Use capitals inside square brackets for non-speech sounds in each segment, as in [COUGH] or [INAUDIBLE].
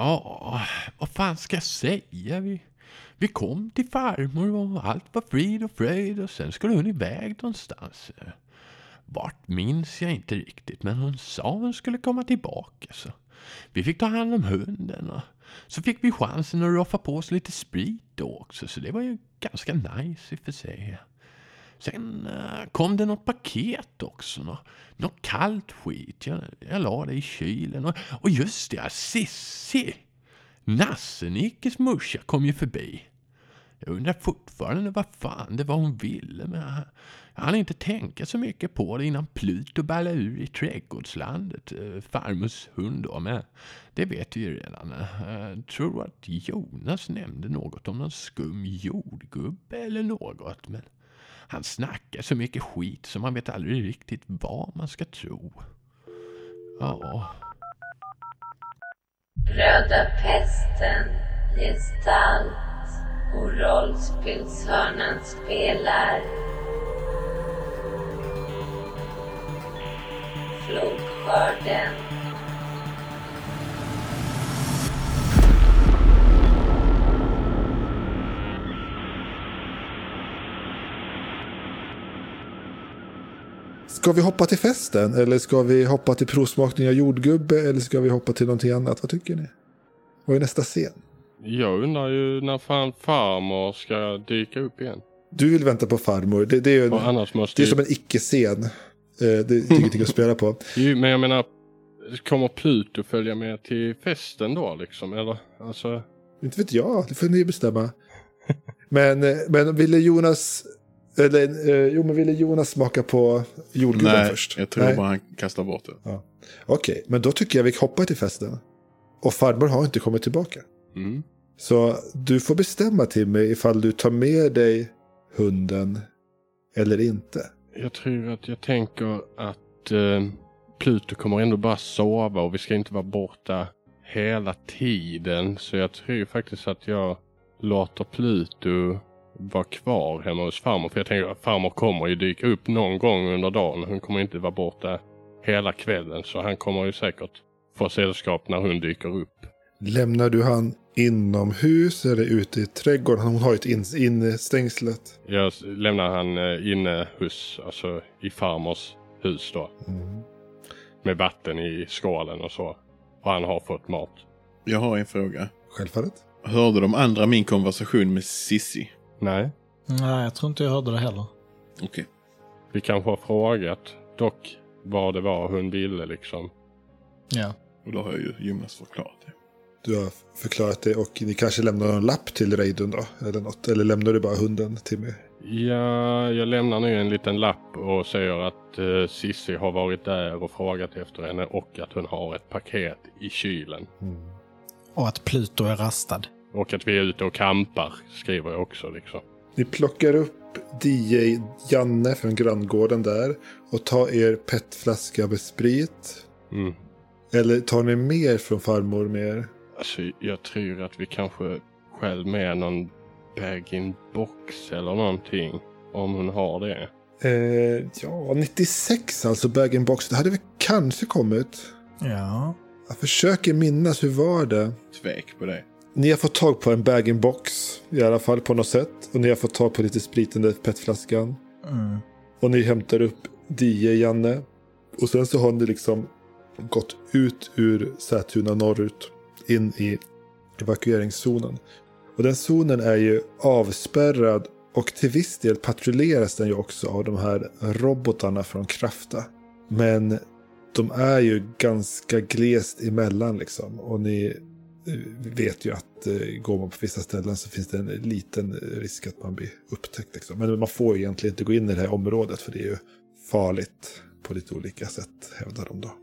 Ja, vad fan ska jag säga? Vi, vi kom till farmor och allt var frid och fröjd och sen skulle hon iväg någonstans. Vart minns jag inte riktigt, men hon sa hon skulle komma tillbaka. Så vi fick ta hand om hunden och så fick vi chansen att roffa på oss lite sprit då också, så det var ju ganska nice i och för sig. Sen eh, kom det något paket också. Något, något kallt skit. Jag, jag la det i kylen. Och, och just det, Sissi! Nasse-Nickes morsa kom ju förbi. Jag undrar fortfarande vad fan det var hon ville. med jag, hann inte tänka så mycket på det innan Pluto ballade ur i trädgårdslandet. Eh, farmors hund då. Men det vet vi ju redan. Jag tror att Jonas nämnde något om någon skum jordgubbe eller något. Men han snackar så mycket skit så man vet aldrig riktigt vad man ska tro. Ja. Röda pesten, gestalt och rollspelshörnan spelar. Flodskörden. Ska vi hoppa till festen eller ska vi hoppa till provsmakning av jordgubbe eller ska vi hoppa till någonting annat? Vad tycker ni? Vad är nästa scen? Jag undrar ju när fan farmor ska dyka upp igen. Du vill vänta på farmor. Det, det är, en, det är som en icke-scen. Eh, Det är ingenting att spela på. [LAUGHS] Jo, men jag menar, kommer Pluto följa med till festen då liksom? Eller alltså? Inte vet jag, det får ni bestämma. Men, eh, men ville Jonas... Eller, eh, jo, men ville Jonas smaka på jordgubben Nej, först? jag tror bara han kastar bort det. Okej, men då tycker jag vi hoppar till festen. Och farmor har inte kommit tillbaka. Mm. Så du får bestämma till mig ifall du tar med dig hunden eller inte. Jag tror att jag tänker att eh, Pluto kommer ändå bara sova och vi ska inte vara borta hela tiden. Så jag tror faktiskt att jag låter Pluto vara kvar hemma hos farmor. För jag tänker att farmor kommer ju dyka upp någon gång under dagen. Hon kommer inte vara borta hela kvällen. Så han kommer ju säkert få sällskap när hon dyker upp. Lämnar du han inomhus eller ute i trädgården? Hon har ju ett in, instängslet. Jag s- lämnar han eh, inne hos, alltså i farmors hus då. Mm. Med vatten i skålen och så. Och han har fått mat. Jag har en fråga. Självfallet. Hörde de andra min konversation med Sissi? Nej, Nej, jag tror inte jag hörde det heller. Okej. vi kanske har frågat dock vad det var hon ville liksom. Ja. Och då har ju Jonas förklarat det. Du har förklarat det och ni kanske lämnar någon lapp till Reidun då? Eller något. Eller lämnar du bara hunden till mig? Ja, jag lämnar nu en liten lapp och säger att eh, Sissi har varit där och frågat efter henne och att hon har ett paket i kylen. Och att Pluto är rastad. Och att vi är ute och kampar, skriver jag också liksom. Ni plockar upp DJ Janne från granngården där och tar er petflaska med sprit. Mm. Eller tar ni mer från farmor med er? Alltså, jag tror att vi kanske själv med någon bag-in-box eller någonting. Om hon har det. Eh, ja, 96 alltså bag-in-box. Det hade väl kanske kommit. Ja. Jag försöker minnas, hur var det? Tvek på det. Ni har fått tag på en bag-in-box i alla fall på något sätt. Och ni har fått tag på lite sprit i den där petflaskan. Mm. Och ni hämtar upp DJ Janne. Och sen så har ni liksom gått ut ur Sätuna norrut. In i evakueringszonen. Och den zonen är ju avspärrad. Och till viss del patrulleras den ju också av de här robotarna från Krafta. Men de är ju ganska glest emellan liksom. Och ni vet ju att eh, går man på vissa ställen så finns det en liten risk att man blir upptäckt. Liksom. Men man får egentligen inte gå in i det här området för det är ju farligt på lite olika sätt hävdar de då.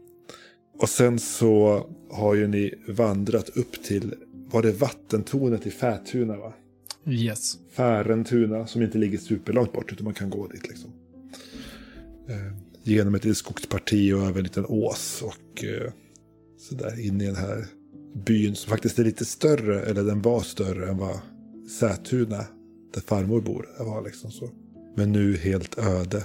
Och sen så har ju ni vandrat upp till, var det vattentornet i Fätuna va? Yes. Färentuna som inte ligger superlångt bort utan man kan gå dit liksom. Eh, genom ett litet skogsparti och över en liten ås och eh, sådär in i den här byn som faktiskt är lite större, eller den var större än vad Sätuna, där farmor bor, var liksom så. Men nu helt öde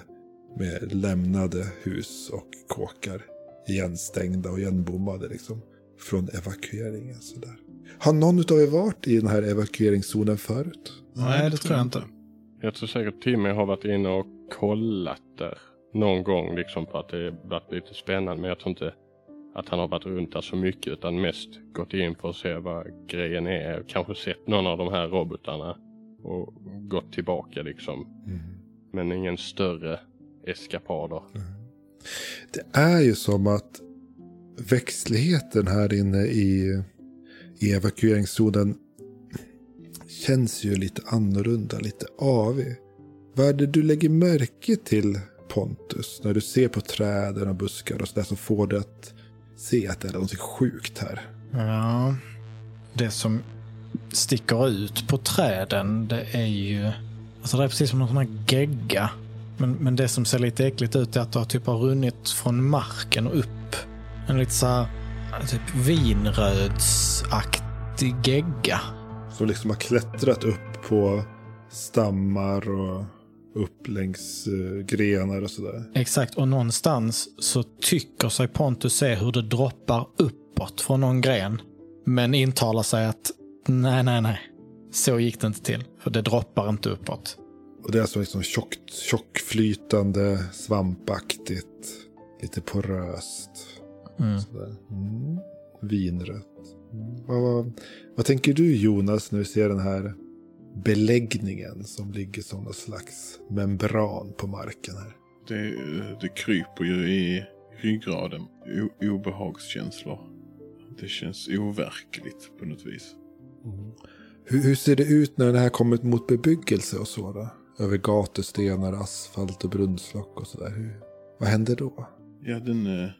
med lämnade hus och kåkar igenstängda och igenbommade liksom. från evakueringen. Sådär. Har någon av er varit i den här evakueringszonen förut? Nej, det tror jag inte. Jag tror säkert Timmy har varit inne och kollat där någon gång liksom på att det varit lite spännande. Men jag tror inte att han har varit runt där så mycket utan mest gått in för att se vad grejen är. Kanske sett någon av de här robotarna och gått tillbaka liksom. Men ingen större eskapader. Det är ju som att växtligheten här inne i, i evakueringszonen känns ju lite annorlunda, lite avig. Vad är det du lägger märke till Pontus när du ser på träden och buskar och sådär som får dig att se att det är något sjukt här? Ja, det som sticker ut på träden det är ju... Alltså det är precis som någon sån här gegga. Men, men det som ser lite äckligt ut är att det har typ har runnit från marken och upp. En lite så här, typ vinrödsaktig gegga. Som liksom har klättrat upp på stammar och upp längs eh, grenar och sådär. Exakt, och någonstans så tycker sig Pontus se hur det droppar uppåt från någon gren. Men intalar sig att nej, nej, nej. Så gick det inte till. För det droppar inte uppåt. Och det är alltså liksom tjockt, tjockflytande, svampaktigt, lite poröst. Mm. Sådär. Mm. Vinrött. Mm. Vad, vad, vad tänker du Jonas när du ser den här beläggningen som ligger som någon slags membran på marken här? Det, det kryper ju i ryggraden. O, obehagskänslor. Det känns overkligt på något vis. Hur, hur ser det ut när det här kommer mot bebyggelse och så då? Över gatustenar, asfalt och brunnslock och sådär. Hur- Vad händer då? Ja, den, eh,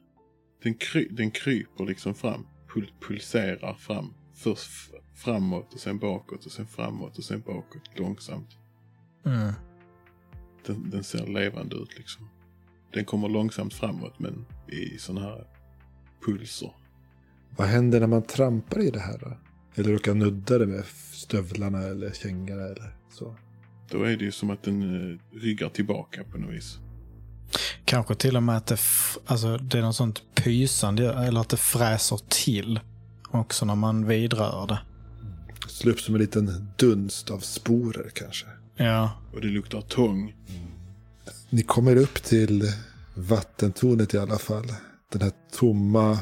den, kry, den kryper liksom fram. Pul, pulserar fram. Först framåt och sen bakåt och sen framåt och sen bakåt långsamt. Mm. Den, den ser levande ut liksom. Den kommer långsamt framåt men i sådana här pulser. Vad händer när man trampar i det här då? Eller råkar nudda det med stövlarna eller kängorna eller så? Då är det ju som att den eh, ryggar tillbaka på något vis. Kanske till och med att det, alltså, det är något sånt pysande, eller att det fräser till också när man vidrör det. Slår upp som en liten dunst av sporer kanske. Ja, Och det luktar tång. Ni kommer upp till vattentornet i alla fall. Den här tomma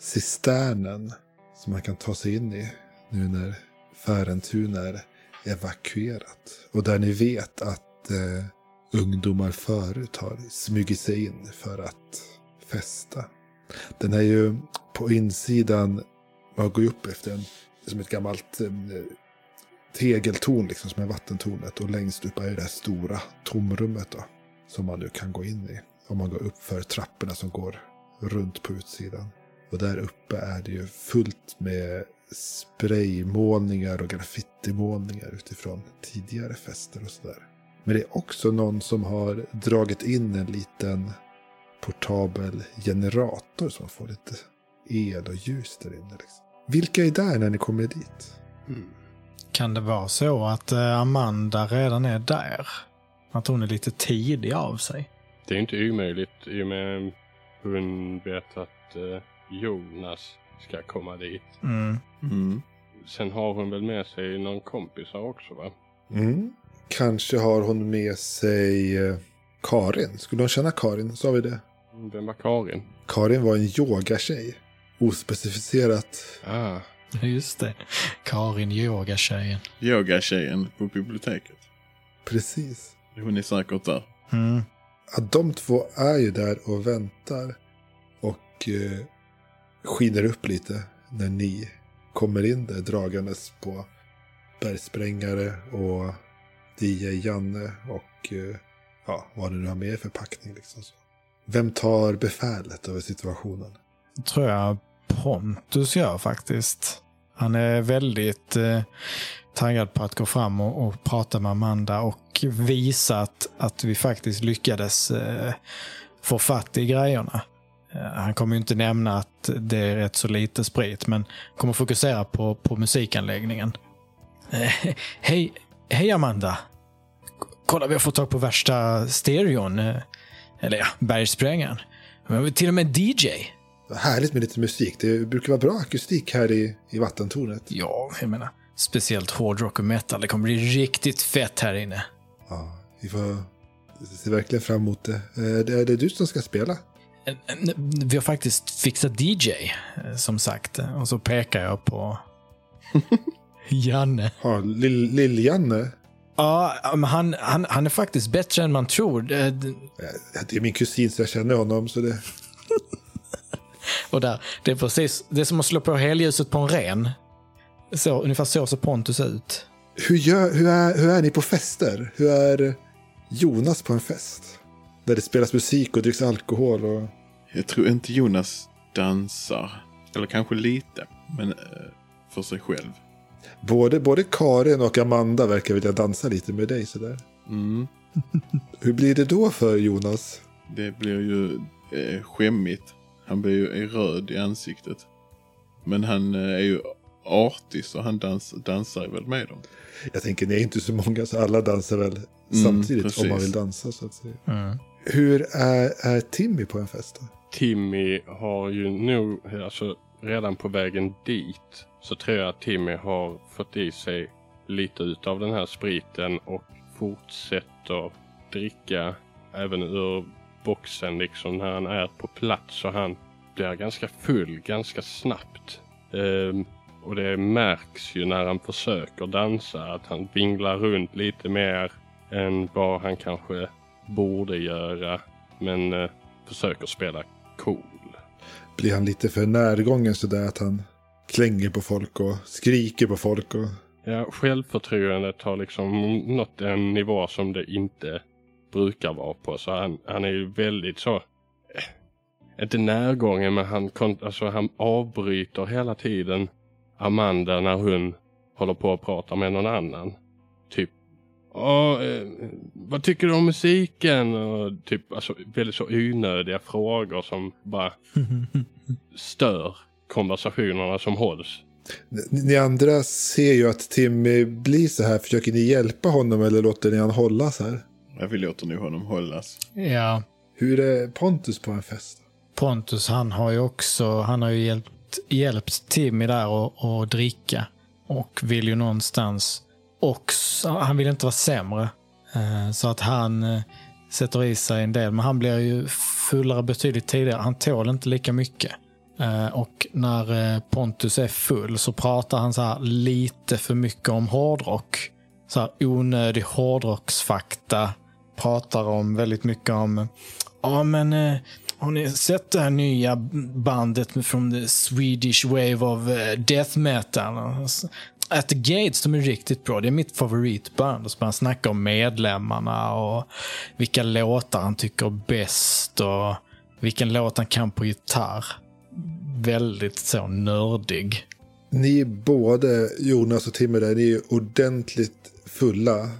cisternen som man kan ta sig in i nu när Färentun är evakuerat. Och där ni vet att eh, ungdomar förut har smugit sig in för att festa. Den är ju på insidan, man går ju upp efter en, som ett gammalt eh, tegeltorn liksom som är vattentornet och längst upp är det här stora tomrummet då. Som man nu kan gå in i. Om man går upp för trapporna som går runt på utsidan. Och där uppe är det ju fullt med spraymålningar och graffitimålningar utifrån tidigare fester och sådär. Men det är också någon som har dragit in en liten portabel generator som får lite el och ljus där inne. Liksom. Vilka är där när ni kommer dit? kan det vara så att eh, Amanda redan är där? Att hon är lite tidig av sig? Det är inte omöjligt i och med hon vet att eh, Jonas ska komma dit. Mm. Mm. Sen har hon väl med sig någon kompisar också va? Mm. Kanske har hon med sig eh, Karin. Skulle hon känna Karin? Sa vi det? Vem var Karin? Karin var en yogatjej. Ospecificerat. Ah, Just det. Karin yogatjejen. Yogatjejen på biblioteket. Precis. Hon är säkert där. Mm. Ja, de två är ju där och väntar. Och eh, skiner upp lite när ni kommer in där dragandes på bergsprängare och DJ Janne och eh, ja, vad det nu har med er för packning. Liksom så. Vem tar befälet över situationen? tror jag Pontus gör faktiskt. Han är väldigt eh, taggad på att gå fram och, och prata med Amanda och visa att, att vi faktiskt lyckades eh, få fatt i grejerna. Eh, han kommer ju inte nämna att det är rätt så lite sprit, men kommer fokusera på, på musikanläggningen. Eh, hej, hej Amanda! K- Kolla, vi har fått tag på värsta stereon. Eh, eller ja, bergsprängaren. Men vi har till och med DJ. Härligt med lite musik. Det brukar vara bra akustik här i, i vattentornet. Ja, jag menar, speciellt hårdrock och metal. Det kommer bli riktigt fett här inne. Ja, vi får se verkligen fram emot det. Eh, är det du som ska spela? Eh, eh, Vi har faktiskt fixat DJ, som sagt. Och så pekar jag på [LAUGHS] Janne. Ja, Lill- Lill-Janne. Ja, han, han, han är faktiskt bättre än man tror. Det är min kusin så jag känner honom. Så det... Och där, det är precis, det är som att slå på helljuset på en ren. Så, ungefär så ser Pontus ut. hur, gör, hur, är, hur är ni på fester? Hur är Jonas på en fest? Där det spelas musik och dricks alkohol och... Jag tror inte Jonas dansar. Eller kanske lite. Men eh, för sig själv. Både, både Karin och Amanda verkar vilja dansa lite med dig sådär. Mm. [LAUGHS] Hur blir det då för Jonas? Det blir ju eh, skämmigt. Han blir ju röd i ansiktet. Men han eh, är ju artig så han dans, dansar väl med dem. Jag tänker, ni är inte så många så alla dansar väl Mm, samtidigt precis. om man vill dansa så att säga. Mm. Hur är, är Timmy på en fest då? Timmy har ju nog, alltså redan på vägen dit så tror jag att Timmy har fått i sig lite utav den här spriten och fortsätter dricka även ur boxen liksom när han är på plats så han blir ganska full ganska snabbt. Ehm, och det märks ju när han försöker dansa att han vinglar runt lite mer än vad han kanske borde göra. Men eh, försöker spela cool. Blir han lite för närgången sådär att han klänger på folk och skriker på folk? Och... Ja, självförtroendet har liksom nått en nivå som det inte brukar vara på. Så han, han är ju väldigt så, eh, inte närgången men han, alltså, han avbryter hela tiden Amanda när hon håller på att prata med någon annan. Typ, "Ja, eh, vad tycker du om musiken? Och typ alltså, väldigt så onödiga frågor som bara [LAUGHS] stör konversationerna som hålls. Ni, ni andra ser ju att Timmy blir så här. Försöker ni hjälpa honom eller låter ni han hållas här? Ja, vi låter nog honom hållas. Ja, Hur är Pontus på en fest? Pontus han har ju också, han har ju hjälpt, hjälpt Timmy där att att dricka. Och vill ju någonstans också, han vill inte vara sämre. Eh, Så att han eh, sätter i sig en del, men han blir ju fullare betydligt tidigare. Han tål inte lika mycket. Eh, Och när Pontus är full så pratar han så här lite för mycket om hårdrock. Så här onödig hårdrocksfakta. Pratar om väldigt mycket om, ja men eh, har ni sett det här nya bandet från the Swedish Wave of eh, Death Metal? Alltså, At the Gates, de är riktigt bra. Det är mitt favoritband. Och så börjar han snacka om medlemmarna och vilka låtar han tycker är bäst och vilken låt han kan på gitarr. Väldigt så nördig. Ni både, Jonas och Timmy där, ni är ordentligt fulla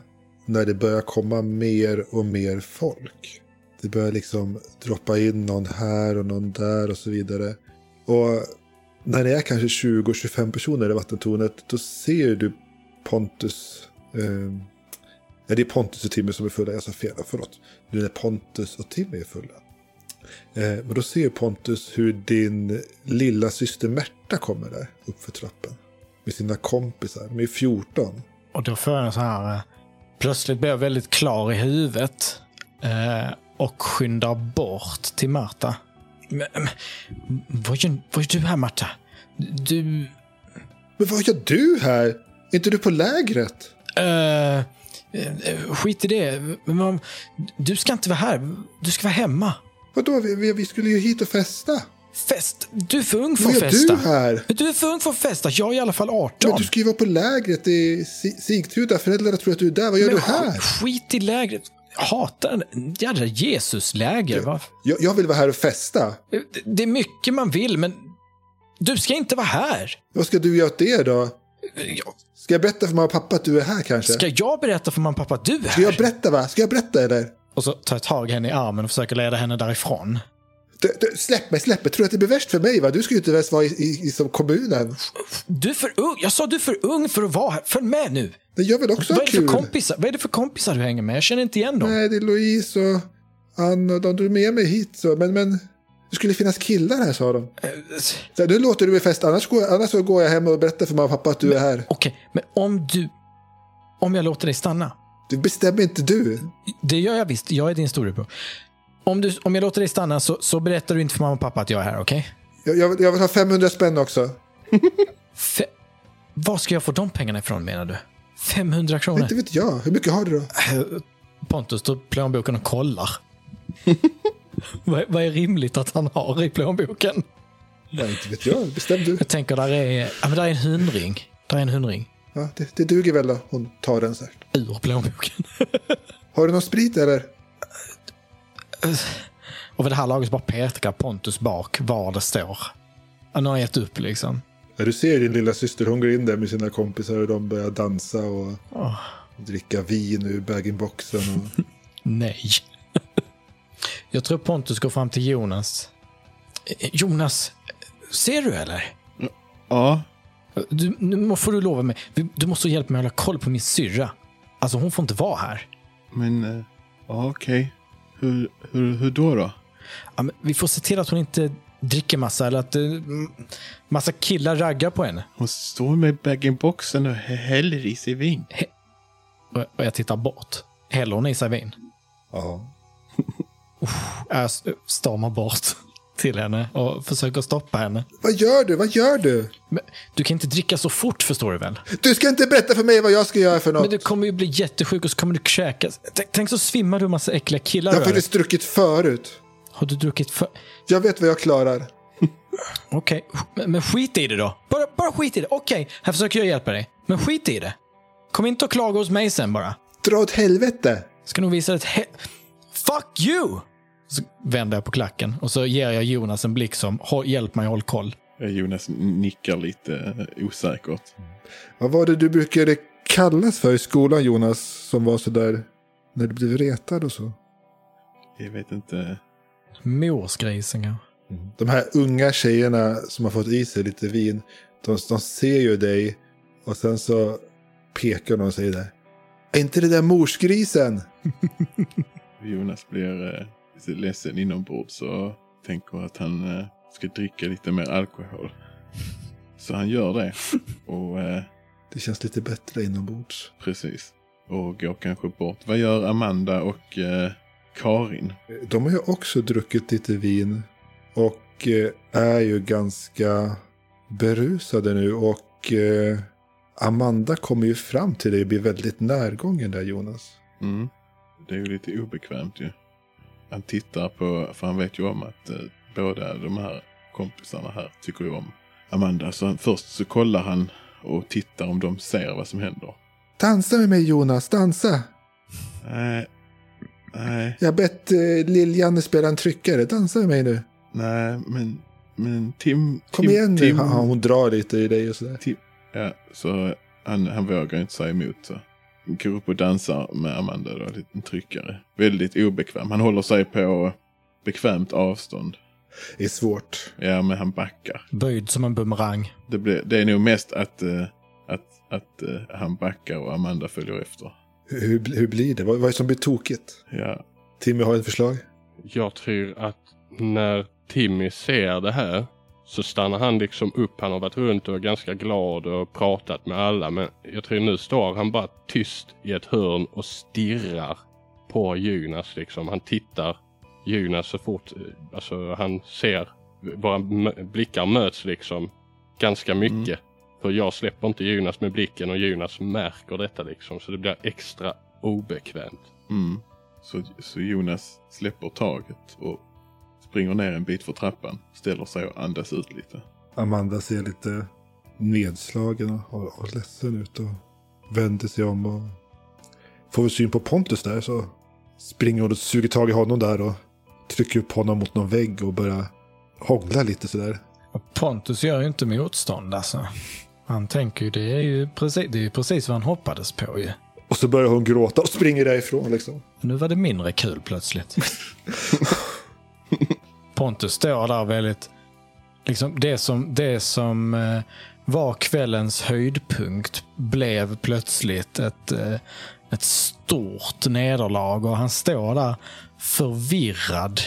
när det börjar komma mer och mer folk. Det börjar liksom droppa in någon här och någon där och så vidare. Och när det är kanske 20-25 personer i vattentornet, då ser du Pontus. Eh, nej, det är Pontus och Timmy som är fulla, jag sa fel, förlåt. Nu är Pontus och Timmy är fulla. Eh, men då ser Pontus hur din lilla syster Märta kommer där uppför trappen. Med sina kompisar, de är 14. Och då får jag så här... Eh, Plötsligt blir jag väldigt klar i huvudet. Eh, och skyndar bort till Marta. Men, men, vad, gör, vad gör du här, Marta? Du... Men vad gör du här? Är inte du på lägret? eh, eh, skit i det. Men, du ska inte vara här. Du ska vara hemma. Vadå, vi, vi, vi skulle ju hit och festa. Fest. Du är för ung för att festa. du här? Du är för ung för att festa. Jag är i alla fall 18. Men du ska ju vara på lägret i Si- Sigtuna. Föräldrarna tror att du är där. Vad gör Men du här? sk- Skit i lägret. Jag hatar jädra Jesus-läger. va? Jag, jag vill vara här och festa. Det- Det är mycket man vill, men du ska inte vara här. Vad ska du göra åt det då? Jag- Ska jag berätta för mamma och pappa att du är här kanske? Ska jag berätta för mamma och pappa att du är Ska jag här? berätta va? Ska jag berätta eller? Och så tar jag tag i henne i armen och försöker leda henne därifrån. Du, du, släpp mig, släpp mig. Tror du att det blir värst för mig va? Du ska ju inte ens vara i, i, i som kommunen. Du är för ung. Jag sa du är för ung för att vara här. Följ med nu. Men jag vill också Vad är, det för kul. kompisar? Vad är det för kompisar du hänger med? Jag känner inte igen dem. Nej, det är Louise och Ann och de drog med mig hit så. Men, men Det skulle finnas killar här, sa de. Så här, nu låter du mig fest, annars går, annars så går jag hem och berättar för mamma och pappa att du är här. Okej, men om du... Om jag låter dig stanna. Det bestämmer inte du. Det gör jag visst. Jag är din storebror. Om, du, om jag låter dig stanna så, så berättar du inte för mamma och pappa att jag är här, okej? Jag, jag, vill- jag vill ha 500 spänn också. Fe- Var ska jag få de pengarna ifrån menar du? 500 kronor? Inte vet jag. Hur mycket har du då? Pontus tar plånboken och kollar. [LAUGHS] vad, vad är rimligt att han har i plånboken? Nej, inte vet jag. Bestäm du. Jag tänker där är, ja, men där är en hundring. Där är en hundring. Ja, det, det duger väl då. Hon tar den så här. Ur plånboken. [LAUGHS] Har du någon sprit eller? Och vid det här laget bara pekar Pontus bak var det står. Han har gett upp liksom. Ja, du ser din lilla syster, hon går in där med sina kompisar och de börjar dansa och Åh, dricka vin ur bag-in-boxen. Och... [LAUGHS] nej. Jag tror Pontus går fram till Jonas. Eh, Jonas, ser du eller? Ja, Du, nu får du lova mig. Du måste hjälpa mig att hålla koll på min syrra. Alltså hon får inte vara här. men... eh, Ja, okej. Hur, hur, hur då då? Ja, men vi får se till att hon inte dricker massa eller att uh, massa killar raggar på henne. Hon står med bag-in-boxen och hä- häller i sig vin. Och, och jag tittar bort. Häller hon i sig vin? Ja. Jag s- stormar bort till henne och försöker stoppa henne. Vad gör du? Vad gör du? Men du kan inte dricka så fort förstår du väl? Du ska inte berätta för mig vad jag ska göra för något. Men du kommer ju bli jättesjuk och så kommer du kräkas. Tänk, tänk så svimmar du en massa äckliga killar. Jag har faktiskt druckit förut. Har du druckit för... Jag vet vad jag klarar. [LAUGHS] Okej, men, men skit i det då. Bara, bara skit i det. Okej, här försöker jag hjälpa dig. Men skit i det. Kom inte och klaga hos mig sen bara. Dra åt helvete. Ska nog visa ett he- Fuck you! Så vänder jag på klacken och så ger jag Jonas en blick som "Håll- hjälp mig håll koll. Eh, Jonas nickar lite eh, osäkert. Vad var det du brukade kallas för i skolan Jonas? Som var så där när du blev retad och så. Jag vet inte. Morsgrisen kanske. De här unga tjejerna som har fått i sig lite vin. De, de ser ju dig. Och sen så pekar de och säger det. Är inte det där morsgrisen? [LAUGHS] Jonas blir eh, lite ledsen inombords så tänker att han eh, ska dricka lite mer alkohol. [LAUGHS] Så han gör det. Och eh, Det känns lite bättre inombords. precis. Och går kanske bort. Vad gör Amanda och eh, Karin? De har ju också druckit lite vin. Och är ju ganska berusade nu. Och Amanda kommer ju fram till dig och blir väldigt närgången där Jonas. Mm. Det är ju lite obekvämt ju. Han tittar på, för han vet ju om att eh, båda de här kompisarna här tycker ju om Amanda. Så han, först så kollar han och tittar om de ser vad som händer. Dansa med mig Jonas, dansa! Nej, nej, Jag har bett eh, Lill-Janne spela en tryckare. Dansa med mig nu. nej, men, men Tim... Kom Tim, igen nu. Tim, Ja, hon drar lite i dig och sådär. Ja, så han, han vågar inte säga emot. Så. Går upp och dansar med Amanda då, en liten tryckare. Väldigt obekväm. Han håller sig på bekvämt avstånd. Det är svårt. Ja, men han backar. Böjd som en bumerang. Det, blir, det är nog mest att, eh, att, att eh, han backar och Amanda följer efter. Hur, hur, hur blir det? Vad, vad är det som blir tokigt? Ja, Timmy har ett förslag. Jag tror att när Timmy ser det här så stannar han liksom upp. Han har varit runt och är ganska glad och pratat med alla. Men jag tror nu står han bara tyst i ett hörn och stirrar på Jonas liksom. Han tittar Jonas så fort, eh, alltså han ser, våra blickar möts liksom ganska mycket. För jag släpper inte Jonas med blicken och Jonas märker detta liksom. Så det blir extra obekvämt. mm. så, så Jonas släpper taget och springer ner en bit för trappan. Ställer sig och andas ut lite. Amanda ser lite nedslagen och, och ledsen ut och vänder sig om och får vi syn på Pontus där så springer hon och suger tag i honom där och trycker upp honom mot någon vägg och börjar hångla lite sådär. Pontus gör ju inte motstånd alltså. Han tänker ju, det är ju precis, det är ju precis vad han hoppades på ju. Och så börjar hon gråta och springer därifrån liksom. Nu var det mindre kul plötsligt. [LAUGHS] Pontus står där väldigt... Liksom det som, det som eh, var kvällens höjdpunkt blev plötsligt ett, eh, ett stort nederlag och han står där förvirrad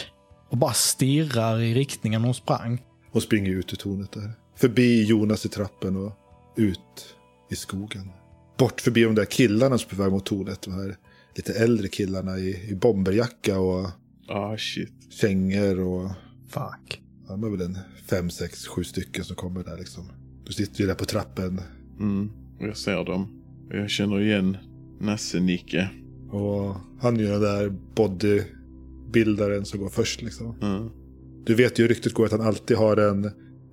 och bara stirrar i riktningen hon sprang. Hon springer ut ur tornet där. Förbi Jonas i trappen och ut i skogen. Bort förbi de där killarna som är på väg mot tornet. De här lite äldre killarna i, i bomberjacka och Ah shit. kängor och... Fuck. Ja, de är väl en fem, sex, sju stycken som kommer där liksom. Du sitter ju där på trappen. Mm. Och Jag ser dem. Och jag känner igen Nasse-Nicke. Och han är ju den där bodybuildaren som går först liksom. Mm. Du vet ju ryktet går att han alltid har en,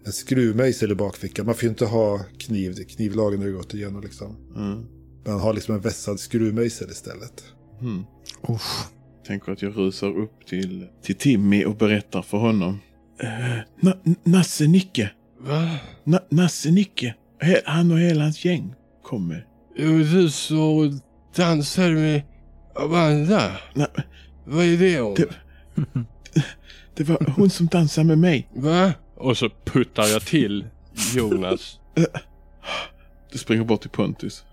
en skruvmejsel i bakfickan. Man får ju inte ha kniv. Knivlagen har ju gått igenom liksom. Mm. Men han har liksom en vässad skruvmejsel istället. Mm. Usch. Tänker att jag rusar upp till, till Timmy och berättar för honom. Uh, na, Nasse-Nicke. Va? Na, Nasse-Nicke. He- Han och hela hans gäng kommer. Jo, du så och dansar med Amanda. Na, Vad är det om? Det- [LAUGHS] det var hon som dansade med mig. Va? Och så puttar jag till Jonas. Du springer bort till Pontus.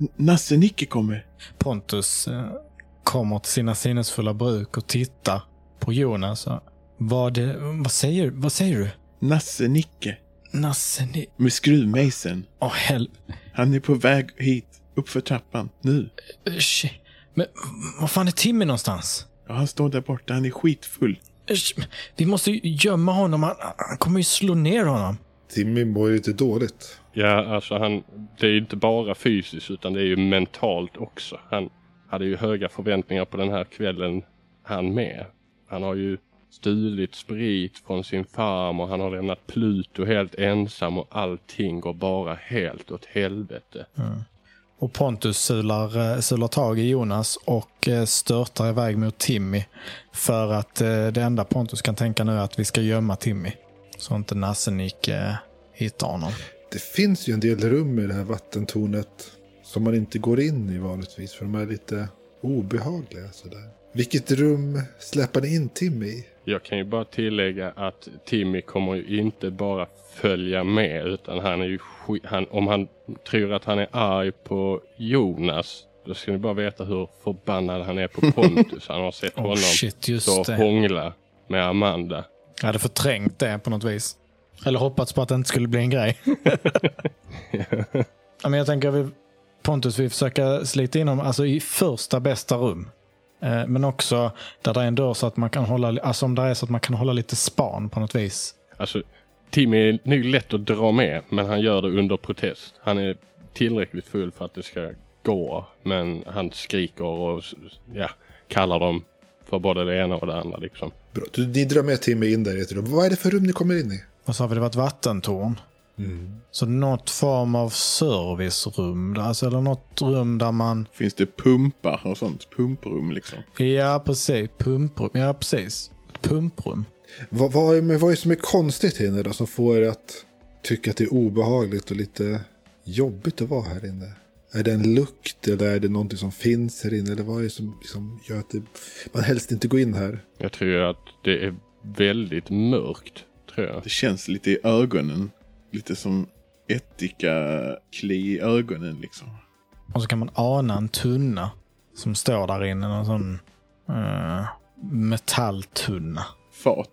N- Nasse-Nicke kommer. Pontus eh, kommer till sina sinnesfulla bruk och tittar på Jonas. Vad, eh, vad, säger, vad säger du? Nasse-Nicke. Nasse, ni... Med skruvmejseln. Åh, hel... Han är på väg hit. Uppför trappan. Nu. Usch. Men var fan är Timmy någonstans? Ja, han står där borta. Han är skitfull. Usch. Vi måste ju gömma honom. Han, han kommer ju slå ner honom. Timmy mår ju lite dåligt. Ja, alltså han, det är ju inte bara fysiskt utan det är ju mentalt också. Han hade ju höga förväntningar på den här kvällen han med. Han har ju stulit sprit från sin farm och han har lämnat Pluto helt ensam och allting går bara helt åt helvete. Och Pontus sular, eh, sular tag i Jonas och eh, störtar iväg mot Timmy. För att eh, det enda Pontus kan tänka nu är att vi ska gömma Timmy. Så inte Nassenik hittar honom. Det finns ju en del rum i det här vattentornet som man inte går in i vanligtvis. För de är lite obehagliga sådär. Vilket rum släpper ni in Timmy i? Jag kan ju bara tillägga att Timmy kommer ju inte bara följa med utan han är ju han, om han tror att han är arg på Jonas då ska ni bara veta hur förbannad han är på [LAUGHS] Pontus. Han har sett Oh honom shit, just så det. hångla med Amanda. Jag hade förträngt det på något vis. Eller hoppats på att det inte skulle bli en grej. [LAUGHS] ja, men jag tänker vi, Pontus, vi försöker slita in honom alltså, i första bästa rum. Eh, men också där det är en dörr så att man kan hålla, alltså om det är så att man kan hålla lite span på något vis. Alltså Timmy är nog lätt att dra med men han gör det under protest. Han är tillräckligt full för att det ska gå men han skriker och ja, kallar dem för både det ena och det andra liksom. Bra. Du, ni drar med Timmy in där i ett rum. Vad är det för rum ni kommer in i? Och så har vi det var ett vattentorn. Så något form av servicerum. där, Alltså, eller något rum där man... Finns det pumpar och sånt? Pumprum liksom. Ja, precis. Pumprum. Ja, precis. Pumprum. Vad, vad, är, vad är det som är konstigt här inne då? Som får er att tycka att det är obehagligt och lite jobbigt att vara här inne? Är det en lukt eller är det någonting som finns här inne? Eller vad är det som liksom gör att det, man helst inte går in här? Jag tror att det är väldigt mörkt. Tror jag. Det känns lite i ögonen. Lite som ättika-kli i ögonen liksom. Och så kan man ana en tunna som står där inne. Någon sån eh, metalltunna. Fat.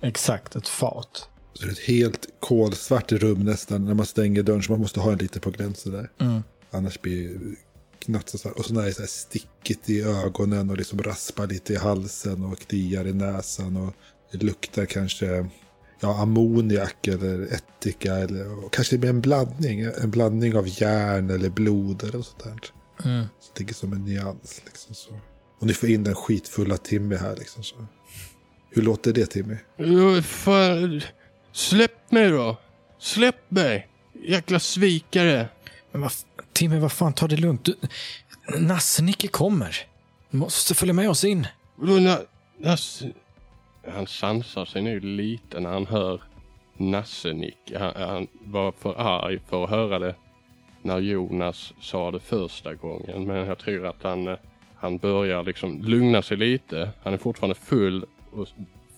Exakt, ett fat. Så det är ett helt kolsvart rum nästan när man stänger dörren. Så man måste ha en lite på gränsen där. Mm. Annars blir det knattsvart. Och så är det så här stickigt i ögonen och liksom raspar lite i halsen och kliar i näsan. Och det luktar kanske ja, ammoniak eller ättika. Eller, kanske med en blandning. En blandning av järn eller blod eller sånt där. Mm. Så det ligger som en nyans. Liksom, så. Och ni får in den skitfulla Timmy här. Liksom, så. Hur låter det Timmy? Fan, släpp mig då! Släpp mig! Jäkla svikare! Men vad, Timmy, vad fan, ta det lugnt. Du, Nasse-Nicke kommer. Du måste följa med oss in. Vadå, na, Nasse... Han sansar sig nu lite när han hör Nasse-Nick. Han, han var för arg för att höra det när Jonas sa det första gången. Men jag tror att han, eh, han börjar liksom lugna sig lite. Han är fortfarande full och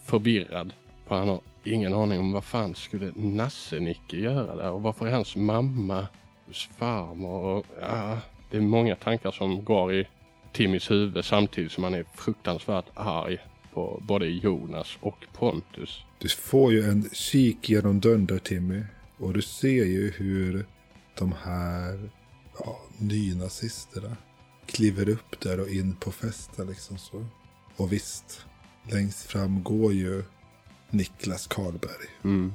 förvirrad. För han har ingen aning om vad fan skulle Nasse-Nicke göra där och varför är hans mamma hos farmor och ja, det är många tankar som går i Timmys huvud samtidigt som han är fruktansvärt arg på både Jonas och Pontus. Du får ju en kik genom dörren där Timmy. Och du ser ju hur de här ja, nynazisterna kliver upp där och in på festen liksom så. Och visst, längst fram går ju Niklas Karlberg. Mm.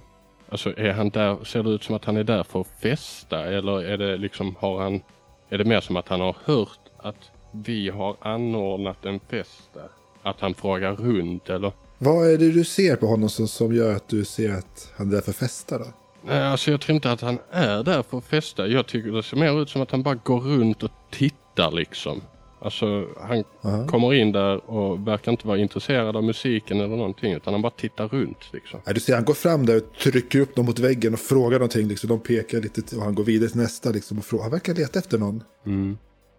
Alltså är han där, ser det ut som att han är där för att festa eller är det liksom, har han, är det mer som att han har hört att vi har anordnat en fest där? Att han frågar runt eller? Vad är det du ser på honom som, som gör att du ser att han är där för att festa då? Nej, alltså jag tror inte att han är där för att festa. Jag tycker det ser mer ut som att han bara går runt och tittar liksom. Alltså han Aha. kommer in där och verkar inte vara intresserad av musiken eller någonting utan han bara tittar runt liksom. Nej, du ser han går fram där och trycker upp dem mot väggen och frågar någonting. Liksom. De pekar lite till- och han går vidare till nästa liksom, och frågar. Han verkar leta efter någon. Mm.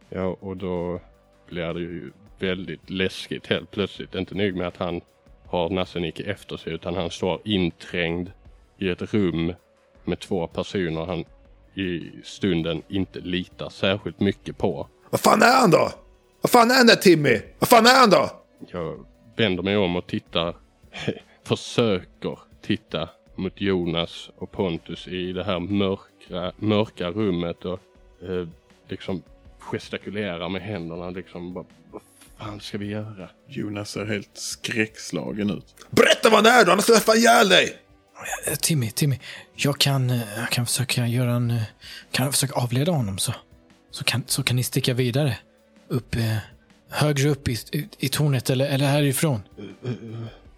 Ja, och då blir det ju väldigt läskigt helt plötsligt. Inte nog med att han har Nassenike efter sig utan han står inträngd i ett rum med två personer han i stunden inte litar särskilt mycket på. Vad fan är han då? Vad fan är han där Timmy? Vad fan är han då? Jag vänder mig om och tittar, [LAUGHS] försöker titta mot Jonas och Pontus i det här mörka, mörka rummet och eh, liksom gestikulerar med händerna liksom. Vad fan ska vi göra? Jonas ser helt skräckslagen ut. Berätta vad han är då, annars ska jag ihjäl dig! Eh, Timmy, Timmy. Jag kan, eh, jag kan försöka göra en... eh, Kan jag försöka avleda honom så. Så kan, så kan ni sticka vidare. Upp... Eh, högre upp i, i, i tornet eller, eller härifrån.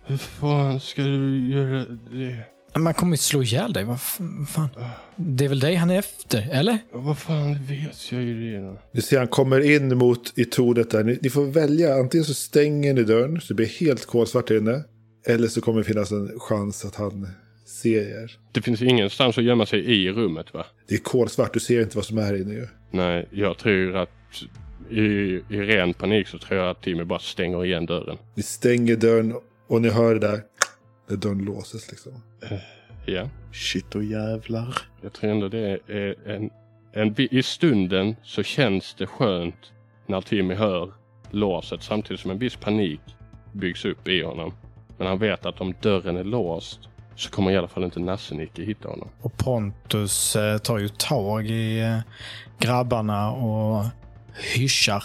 Hur fan ska du göra det? Man kommer ju slå ihjäl dig. Vad fan? Det är väl dig han är efter, eller? Vad fan vet jag ju redan. Du ser han kommer in mot i tornet där. Ni, ni får välja, antingen så stänger ni dörren så det blir helt kolsvart där inne. Eller så kommer det finnas en chans att han ser er. Det finns ingenstans att gömma sig i rummet va? Det är kolsvart, du ser inte vad som är här inne ju. Nej, jag tror att i, i ren panik så tror jag att Timmy bara stänger igen dörren. Ni stänger dörren och ni hör det där. När dörren låses liksom. Ja. Shit och jävlar. Jag tror ändå det är en, en... I stunden så känns det skönt när Timmy hör låset samtidigt som en viss panik byggs upp i honom. Men han vet att om dörren är låst så kommer i alla fall inte Nassenike hitta honom. Och Pontus eh, tar ju tag i eh, grabbarna och hyschar.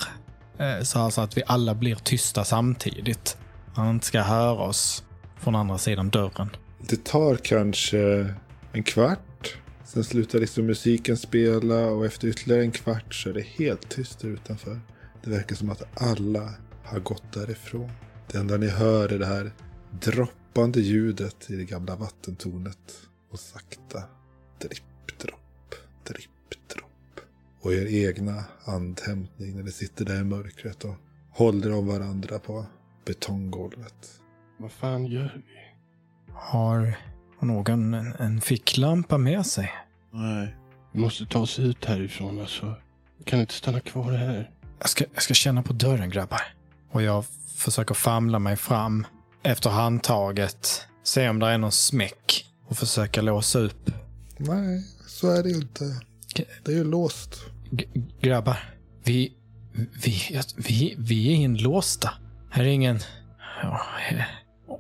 Eh, så alltså att vi alla blir tysta samtidigt. Han inte ska höra oss från andra sidan dörren. Det tar kanske en kvart. Sen slutar liksom musiken spela och efter ytterligare en kvart så är det helt tyst där utanför. Det verkar som att alla har gått därifrån. Det enda ni hör är det här droppande ljudet i det gamla vattentornet. Och sakta dripp, dropp, dripp, dropp. Och er egna andhämtning när ni sitter där i mörkret och håller om varandra på betonggolvet. Vad fan gör vi? Har någon en, en ficklampa med sig? Nej. Vi måste ta oss ut härifrån alltså. Vi kan inte stanna kvar här. Jag ska, jag ska känna på dörren grabbar. Och jag försöker famla mig fram efter handtaget. Se om det är någon smäck. Och försöka låsa upp. Nej, så är det ju inte. Det är ju låst. G- grabbar, vi, vi, vi, vi är inlåsta. Här är ingen... Ja.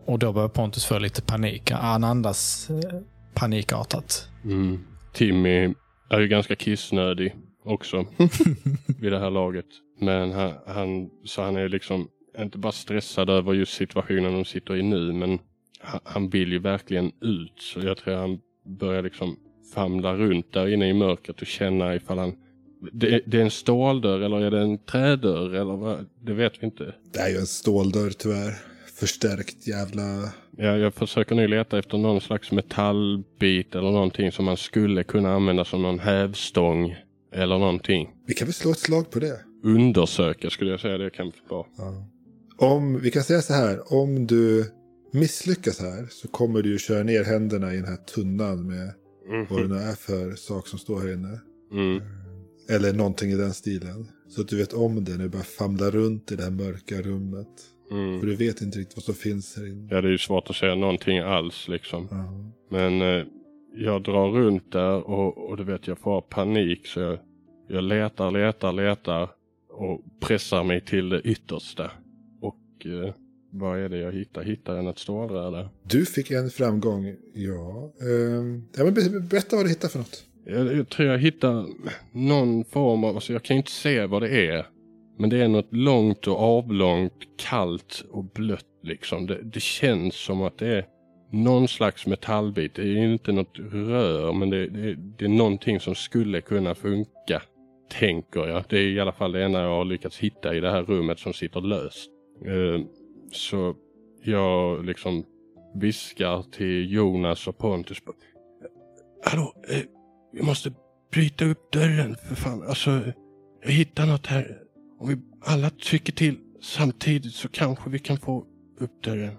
Och då börjar Pontus få lite panik. Han andas eh, panikartat. Mm. Timmy är ju ganska kissnödig också [LAUGHS] vid det här laget. Men han, han, så han är liksom inte bara stressad över just situationen de sitter i nu men han, han vill ju verkligen ut. Så jag tror han börjar liksom famla runt där inne i mörkret och känna ifall han det, det är en ståldörr eller är det en trädörr eller vad? Det vet vi inte. Det är ju en ståldörr tyvärr. Förstärkt jävla... Ja, jag försöker nu leta efter någon slags metallbit eller någonting som man skulle kunna använda som någon hävstång eller någonting. Vi kan väl slå ett slag på det. Undersöka skulle jag säga det kan vara. Ja. Om, vi kan säga så här. Om du misslyckas här så kommer du ju köra ner händerna i den här tunnan med vad det nu är för sak som står här inne. Mm. Eller någonting i den stilen. Så att du vet om det när du börjar famla runt i det här mörka rummet. Mm. För du vet inte riktigt vad som finns här inne. Ja, det är ju svårt att säga någonting alls liksom. Ja. Men eh, jag drar runt där och, och du vet jag får panik så jag, jag letar, letar, letar och pressar mig till det yttersta. Och eh, vad är det jag hittar? Hittar jag något stålrör? Du fick en framgång, ja. Ehm, ja men be- berätta vad du hittar för något. Jag, jag tror jag hittar någon form av, alltså jag kan inte se vad det är. Men det är något långt och avlångt, kallt och blött liksom. Det, det känns som att det är någon slags metallbit. Det är inte något rör men det, det, det är någonting som skulle kunna funka. Tänker jag. Det är i alla fall det enda jag har lyckats hitta i det här rummet som sitter löst. Eh, så jag liksom viskar till Jonas och Pontus. Hallå, eh, vi måste bryta upp dörren för fan. Alltså, jag hittar något här. Om vi alla trycker till samtidigt så kanske vi kan få upp dörren.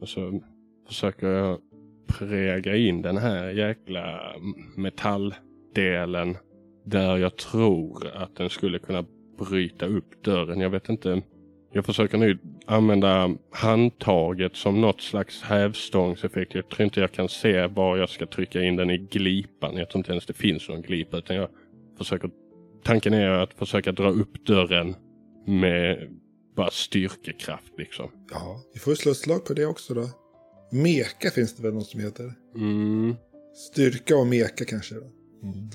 Och så försöker jag präga in den här jäkla metalldelen där jag tror att den skulle kunna bryta upp dörren. Jag vet inte. Jag försöker nu använda handtaget som något slags hävstångseffekt. Jag tror inte jag kan se var jag ska trycka in den i glipan. Jag tror inte ens det finns någon glipa utan jag försöker. Tanken är att försöka dra upp dörren med bara styrkekraft liksom. Ja, vi får ju slå ett slag på det också då. Meka finns det väl något som heter? Mm. Styrka och meka kanske. Då.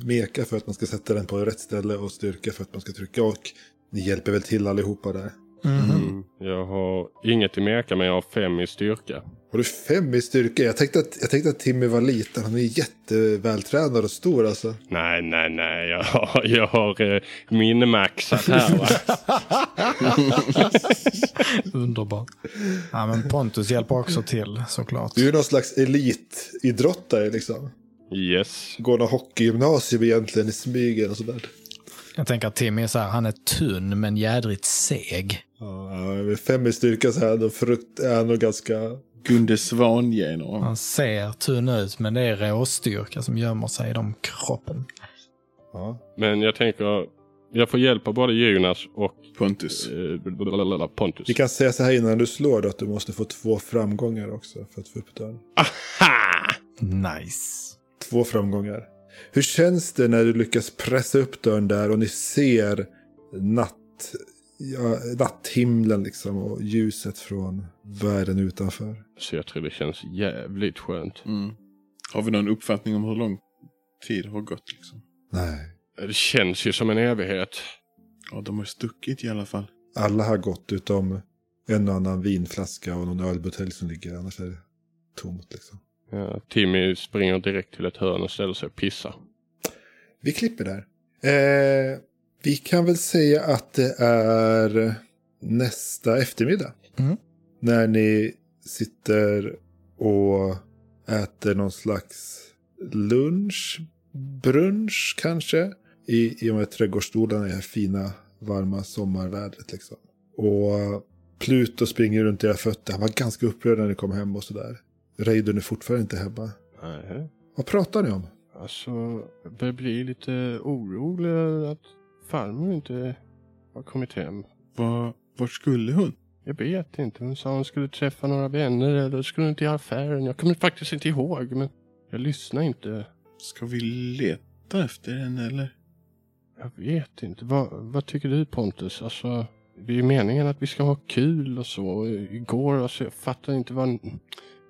Meka för att man ska sätta den på rätt ställe och styrka för att man ska trycka. Och ni hjälper väl till allihopa där. Mm. Jag har inget i meka men jag har fem i styrka. Har du fem i styrka? Jag tänkte att, jag tänkte att Timmy var liten. Han är jättevältränad och stor alltså. Nej, nej, nej. Jag har, jag har eh, minmaxat här va. [LAUGHS] Underbart. Ja, men Pontus hjälper också till såklart. Du är någon slags elitidrottare liksom. Yes. Går någon hockeygymnasium egentligen i smygen och sådär. Jag tänker att Timmy är så här, han är tunn men jädrigt seg. Ja, fem i styrka så är han nog frukt, är han nog ganska... Gunde Svan-gener. Han ser tunn ut men det är råstyrka som gömmer sig i de kroppen. Ja. Men jag tänker, jag får hjälp av både Jonas och Pontus. eh, Pontus. Vi kan säga så här innan du slår då att du måste få två framgångar också för att få upp dörren. Aha! Nice. Två framgångar. Hur känns det när du lyckas pressa upp dörren där och ni ser natt, ja, natthimlen liksom och ljuset från världen utanför? Så jag tror det känns jävligt skönt. Mm. Har vi någon uppfattning om hur lång tid har gått liksom? Nej. Det känns ju som en evighet. Ja, de har stuckit i alla fall. Alla har gått utom en och annan vinflaska och någon ölbutelj som ligger. Annars är det tomt liksom. Ja, Timmy springer direkt till ett hörn och ställer sig och pissar. Vi klipper där. Eh, vi kan väl säga att det är nästa eftermiddag. Mm. När ni sitter och äter någon slags lunch, brunch kanske. I, i och med trädgårdsstolarna i det här fina, varma sommarvädret. Liksom. Och Pluto springer runt era fötter. Han var ganska upprörd när ni kom hem och sådär. Reidun är fortfarande inte hemma. Nej. Vad pratar ni om? Alltså, jag börjar bli lite orolig att farmor inte har kommit hem. Var, var skulle hon? Jag vet inte. Hon sa hon skulle träffa några vänner eller skulle hon till affären. Jag kommer faktiskt inte ihåg men jag lyssnar inte. Ska vi leta efter henne eller? Jag vet inte. Vad, vad tycker du Pontus? Alltså, det är ju meningen att vi ska ha kul och så. Igår, alltså jag fattar inte vad...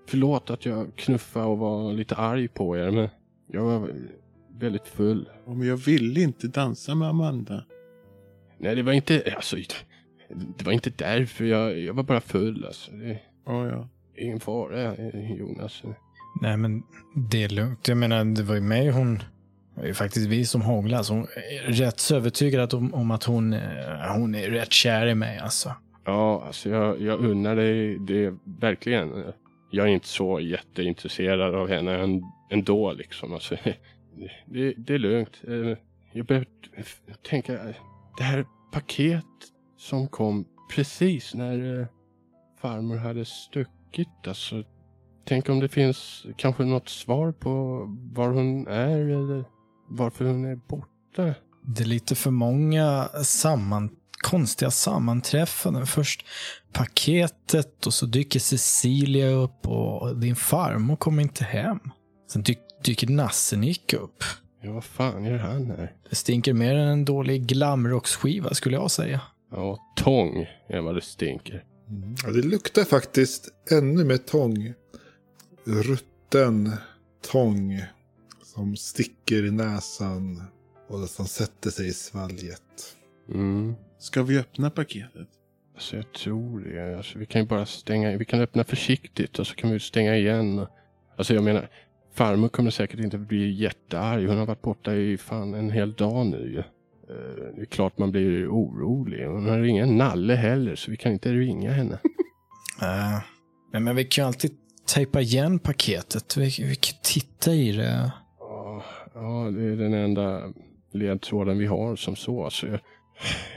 Förlåt att jag knuffade och var lite arg på er men jag var väldigt full. Ja, men jag ville inte dansa med Amanda. Nej, det var inte... Alltså, det var inte därför. Jag, jag var bara full alltså. Det Ja, ja. är ingen fara Jonas. Nej men det är lugnt. Jag menar det var ju mig hon... Det ju faktiskt vi som hånglade. Så hon är rätt så övertygad att, om, om att hon, eh, hon är rätt kär i mig alltså. Ja, alltså jag, jag unnar dig det verkligen. Jag är inte så jätteintresserad av henne ändå liksom. Alltså, [LAUGHS] det, det är lugnt. Eh, jag behöver tänka, det här paket som kom precis när eh, farmor hade stuckit. Alltså, tänk om det finns kanske något svar på var hon är eller varför hon är borta. Det är lite för många samman, konstiga sammanträffanden. Först paketet och så dyker Cecilia upp och din farmor kommer inte hem. Sen dy dyker Nassenik upp. Ja, vad fan gör han här? Det stinker mer än en dålig glamrocksskiva skulle jag säga. Ja, tång är vad det stinker. Ja, det luktar faktiskt ännu mer tång. Rutten tång som sticker i näsan och som sätter sig i svalget. Mm. Ska vi öppna paketet? Alltså jag tror det. Alltså, vi kan ju bara stänga. Vi kan öppna försiktigt och så kan vi stänga igen. Alltså jag menar, farmor kommer säkert inte bli jättearg. Hon har varit borta i fan en hel dag nu. Eh, Det är klart man blir orolig. Hon har ingen nalle heller så vi kan inte ringa henne. Uh, [LAUGHS] men, men vi kan ju alltid tejpa igen paketet. Vi, vi kan titta i det. Ja, Ja, det är den enda ledtråden vi har som så. så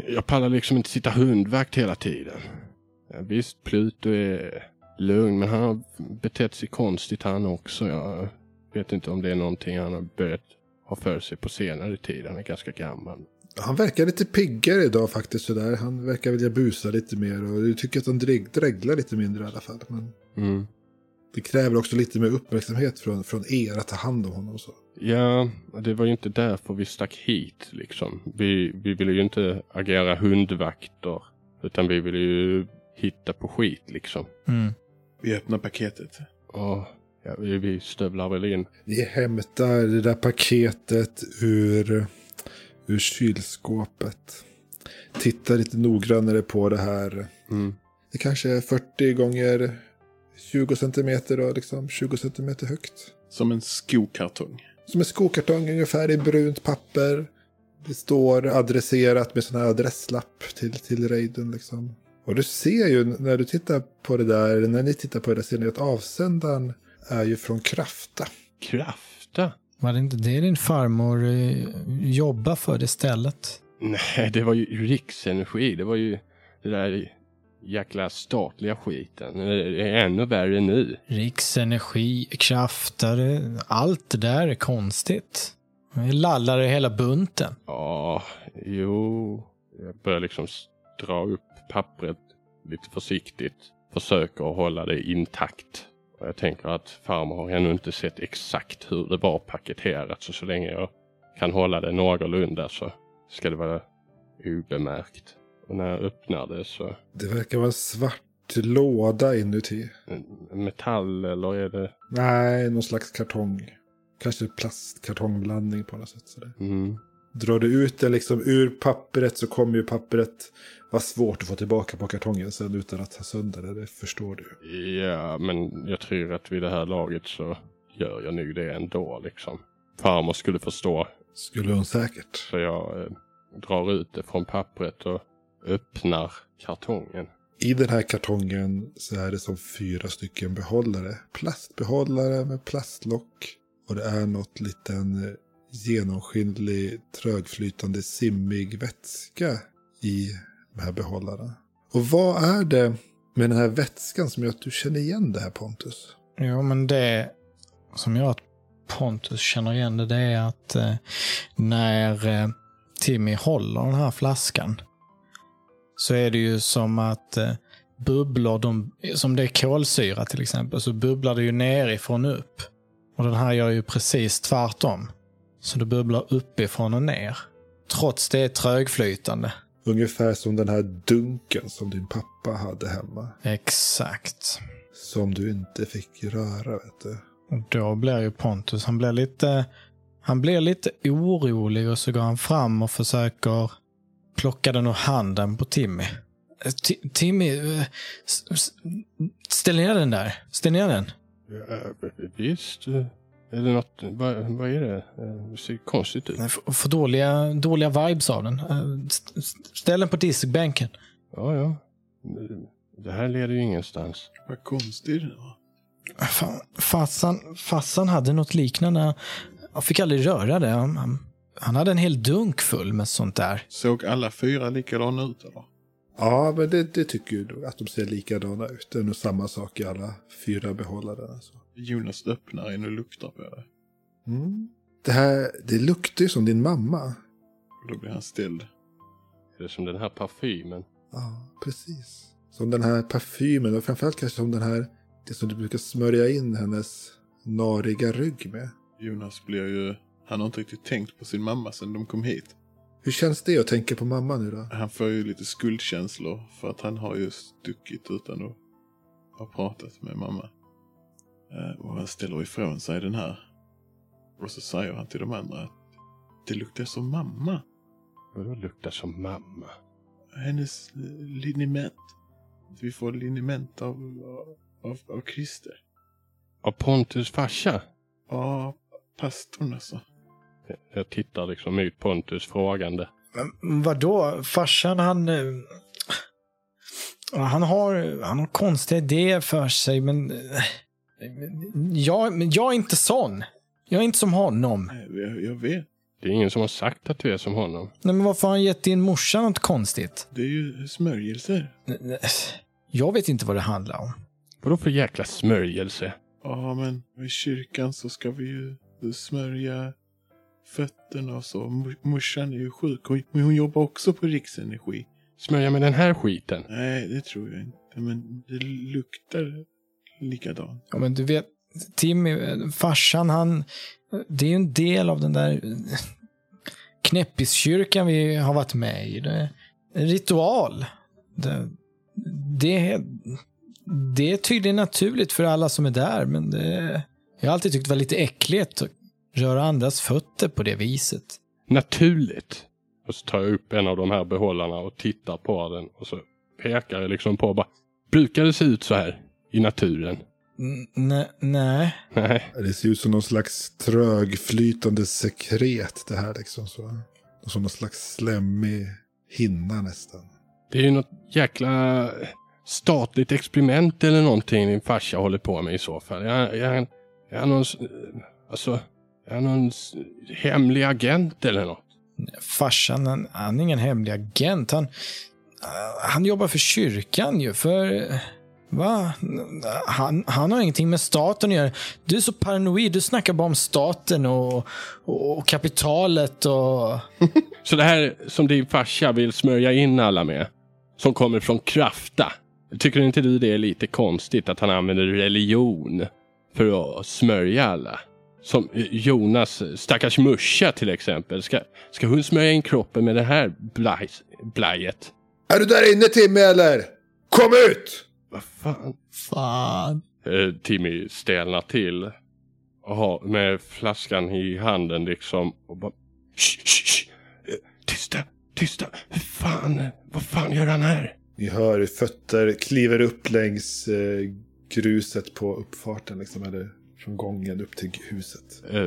jag, pallar liksom inte sitta hundvakt hela tiden. Visst, Pluto är lugn, men han har betett sig konstigt han också. Jag vet inte om det är någonting han har börjat ha för sig på senare tid. Han är ganska gammal. Han verkar lite piggare idag faktiskt sådär. Han verkar vilja busa lite mer och du tycker att han dräg, dräglar lite mindre i alla fall. Men Mm. Det kräver också lite mer uppmärksamhet från, från er att ta hand om honom så. Ja, det var ju inte därför vi stack hit liksom. Vi, vi ville ju inte agera hundvakter. Utan vi ville ju hitta på skit liksom. Mm. Vi öppnar paketet. Och ja, vi, vi stövlar väl in. Ni hämtar det där paketet ur, ur kylskåpet. Tittar lite noggrannare på det här. Mm. Det kanske är 40 gånger 20 centimeter och liksom 20 centimeter högt. Som en skokartong. Som en skokartong ungefär i brunt papper. Det står adresserat med sån här adresslapp till, till raiden liksom. Och du ser ju när du tittar på det där, eller när ni tittar på det där ser ni att avsändaren är ju från Krafta. Krafta? Var det inte det din farmor eh, jobbar för det stället? Nej, det var ju riksenergi. Det var ju det där jäkla statliga skiten. Det är ännu värre nu. Riksenergi, kraftare, allt det där är konstigt. Lallar i hela bunten. Ja, jo. Jag börjar liksom dra upp pappret lite försiktigt. Försöker att hålla det intakt. Och jag tänker att farmor har ännu inte sett exakt hur det var paketerat. Så så länge jag kan hålla det någorlunda så ska det vara obemärkt. Och när jag öppnar det så Det verkar vara en svart låda inuti. metall eller är det... Nej, någon slags kartong. Kanske plastkartongblandning på något sätt. Sådär. Mm. Drar du ut det liksom ur pappret så kommer ju pappret vara svårt att få tillbaka på kartongen sen utan att ta sönder det. Det förstår du. Ja, men jag tror att vid det här laget så gör jag nog det ändå liksom. Farmor skulle förstå. Skulle hon säkert. Så jag eh, drar ut det från pappret och öppnar kartongen. I den här kartongen så är det som fyra stycken behållare. Plastbehållare med plastlock. Och det är något liten genomskinlig, trögflytande, simmig vätska i de här behållarna. Och vad är det med den här vätskan som gör att du känner igen det här Pontus? Jo, men det som gör att Pontus känner igen det, det är att eh, när eh, Timmy håller den här flaskan så är det ju som att eh, bubblor, de, som det är kolsyra till exempel, så bubblar det ju nerifrån upp. Och den här gör ju precis tvärtom. Så det bubblar uppifrån och ner. Trots det är trögflytande. Ungefär som den här dunken som din pappa hade hemma. Exakt. Som du inte fick röra, vet du. Och då blir ju Pontus, han blir lite, han blir lite orolig och så går han fram och försöker plocka den ur handen på Timmy. Eh, Ti- Timmy, eh, ställ ner den där. Ställ ner den. Ja, visst. eh, Är det något? Vad, vad är det? Det ser konstigt ut. Jag får- dåliga, dåliga vibes av den. St- st- Ställ den på diskbänken. Ja, ja. Det här leder ju ingenstans. Vad konstigt det var. Fan, farsan, farsan hade något liknande. Jag fick aldrig röra det. Han, han, han hade en hel dunk full med sånt där. Såg alla fyra likadana ut eller? Ja, men det, det tycker ju du att de ser likadana ut. Det är nog samma sak i alla fyra behållare. Alltså. Jonas öppnar en och luktar på det. Mm. Det här, det luktar ju som din mamma. Och då blir han ställd. Är det som den här parfymen? Ja, precis. Som den här parfymen och framförallt kanske som den här, det som du brukar smörja in hennes nariga rygg med. Jonas blir ju... Han har inte riktigt tänkt på sin mamma sedan de kom hit. Hur känns det att tänka på mamma nu då? Han får ju lite skuldkänslor för att han har ju stuckit utan att ha pratat med mamma. Eh, Och han ställer ifrån sig den här. Och så säger han till de andra att det luktar som mamma. Vadå luktar som mamma? Hennes liniment. Vi får liniment av, av, av Christer. Av Pontus farsa? Ja, pastorn alltså. Jag tittar liksom ut Pontus frågande. Men vadå? Farsan han... eh, Han har, han har konstiga idéer för sig, men... eh, Jag, jag är inte sån. Jag är inte som honom. Jag, jag vet. Det är ingen som har sagt att du är som honom. Nej, men varför har han gett din morsa något konstigt? Det är ju smörjelser. Jag vet inte vad det handlar om. Vadå för jäkla smörjelse? Ja, men i kyrkan så ska vi ju smörja fötterna och så. Mor- Morsan är ju sjuk. Hon, men hon jobbar också på Riksenergi. Smörja med den här skiten? Nej, det tror jag inte. Men det luktar likadant. Ja, men du vet, Timmy, eh, farsan, han... Det är ju en del av den där eh, knäppiskyrkan vi har varit med i. Det är en ritual. Det, det, det är tydligen naturligt för alla som är där, men det, jag har alltid tyckt det var lite äckligt att röra andras fötter på det viset. Naturligt. Och så tar jag upp en av de här behållarna och tittar på den och så pekar jag liksom på bara. Brukar det se ut så här i naturen? N- nej, nej. Nej. Det ser ut som någon slags trögflytande sekret det här liksom. Så. Som någon slags slemmig hinna nästan. Det är ju något jäkla statligt experiment eller någonting din farsa håller på med i så fall. Jag, jag, jag är någon, alltså, är någon s- hemlig agent eller något. Farsan, han, han är ingen hemlig agent. Han, han jobbar för kyrkan ju. För... Va? Han, han har ingenting med staten att göra. Du är så paranoid. Du snackar bara om staten och, och kapitalet och... [LAUGHS] Så det här som din farsa vill smörja in alla med, som kommer från Krafta. Tycker inte du det är lite konstigt att han använder religion för att smörja alla? Som Jonas stackars morsa till exempel. Ska, ska hon smörja in kroppen med det här blaj, blajet? Är du där inne Timmy eller? Kom ut! Vad fan? Fan. Eh, Timmy stelnar till. Och har med flaskan i handen liksom. Och bara... Shh, shh, shh. Eh, Tysta, tysta. Hur fan, vad fan gör han här? Ni hör hur fötter kliver upp längs eh, gruset på uppfarten. Liksom, eller från gången upp till huset. Eh,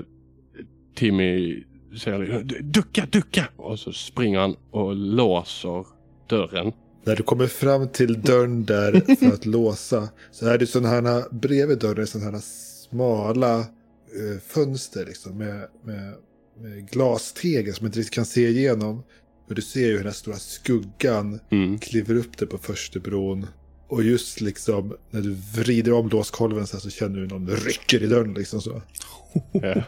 Timmy säger "Du- ducka, ducka. Och så springer han och låser dörren. När du kommer fram till dörren där för att låsa så är det sådana här, bredvid dörren sådana här smala eh, fönster liksom med, med, med glastegel som man inte riktigt kan se igenom. Och du ser ju hur den här stora skuggan Mm. kliver upp där på första bron. Och just liksom när du vrider om låskolven så, så känner du någon rycker i dörren liksom så. Eh,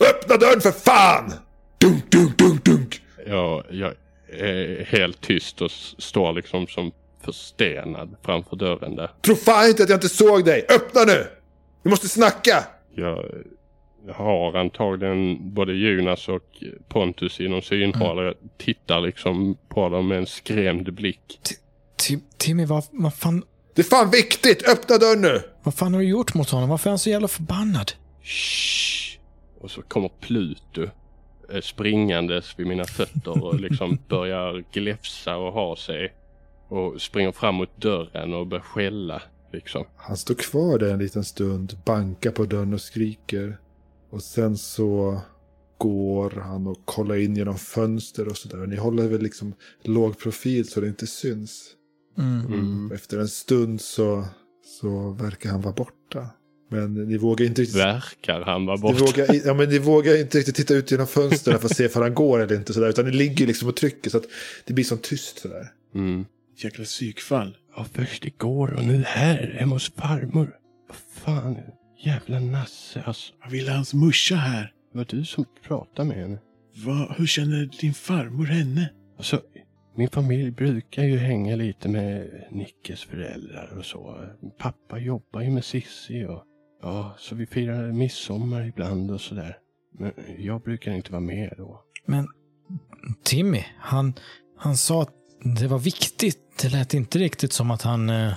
Öppna dörren för fan! Dunk, dunk, dunk, dunk! jag, jag är helt tyst och står liksom som förstenad framför dörren där. Tro fan inte att jag inte såg dig! Öppna nu! Vi måste snacka! Jag har antagligen både Jonas och Pontus inom synhåll. och Jag tittar liksom på dem med en skrämd blick. Tim, Timmy, vad, vad, fan, Det är fan viktigt! Öppna dörren nu! vad fan har du gjort mot honom? Varför är han så jävla förbannad? Shh! Och så kommer Pluto eh, springandes vid mina fötter och liksom [LAUGHS] börjar gläfsa och ha sig. Och springer fram mot dörren och börjar skälla liksom. Han står kvar där en liten stund, bankar på dörren och skriker. Och sen så går han och kollar in genom fönster och sådär. Ni håller väl liksom låg profil så det inte syns. Mm. Mm. Efter en stund så, så verkar han vara borta. Men ni vågar inte riktigt... Verkar han vara Ni borta. vågar, ja, men ni vågar inte riktigt titta ut genom fönstren för att se om han går eller inte. Sådär, utan ni ligger liksom och trycker så att det blir som tyst sådär. Mm. Jäkla psykfall. Ja, först igår och nu här hemma hos farmor. Vad fan, jävla nasse alltså. Vad ville hans morsa här? Det var du som pratade med henne. Vad, hur känner din farmor henne? Alltså, min familj brukar ju hänga lite med Nickes föräldrar och så. Pappa jobbar ju med Sissi och ja, så vi firar midsommar ibland och sådär. Men jag brukar inte vara med då. Men Timmy, han, han sa att det var viktigt. Det lät inte riktigt som att han eh,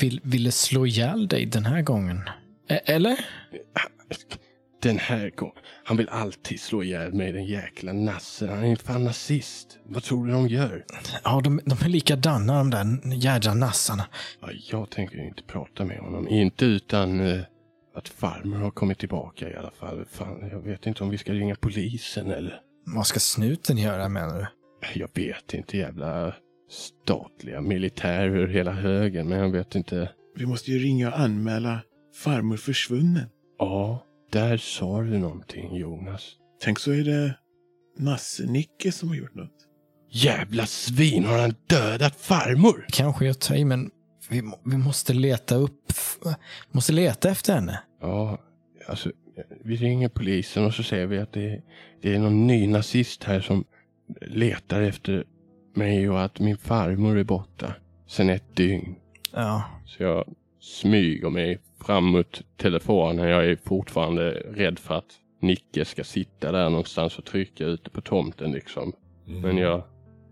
vill, ville slå ihjäl dig den här gången. E- eller? Den här gången. Han vill alltid slå ihjäl mig, den jäkla nassen. Han är fan nazist. Vad tror du de gör? Ja, de, de är likadana de där jädra nassarna. Ja, jag tänker inte prata med honom. Inte utan eh, att farmor har kommit tillbaka i alla fall. Fan, jag vet inte om vi ska ringa polisen eller... Vad ska snuten göra menar du? Jag vet inte, jävla statliga militärer hela högen. Men jag vet inte. Vi måste ju ringa och anmäla farmor försvunnen. Ja, där sa du någonting Jonas. Tänk så är det Nasse-Nicke som har gjort något. Jävla svin, har han dödat farmor? Kanske jag tar i, men vi, må- vi måste leta upp... Måste leta efter henne. Ja, alltså vi ringer polisen och så säger vi att det, det är någon ny nazist här som letar efter mig och att min farmor är borta sedan ett dygn. Ja. Så jag smyger mig fram mot telefonen. Jag är fortfarande rädd för att Nicke ska sitta där någonstans och trycka ute på tomten liksom. Men jag,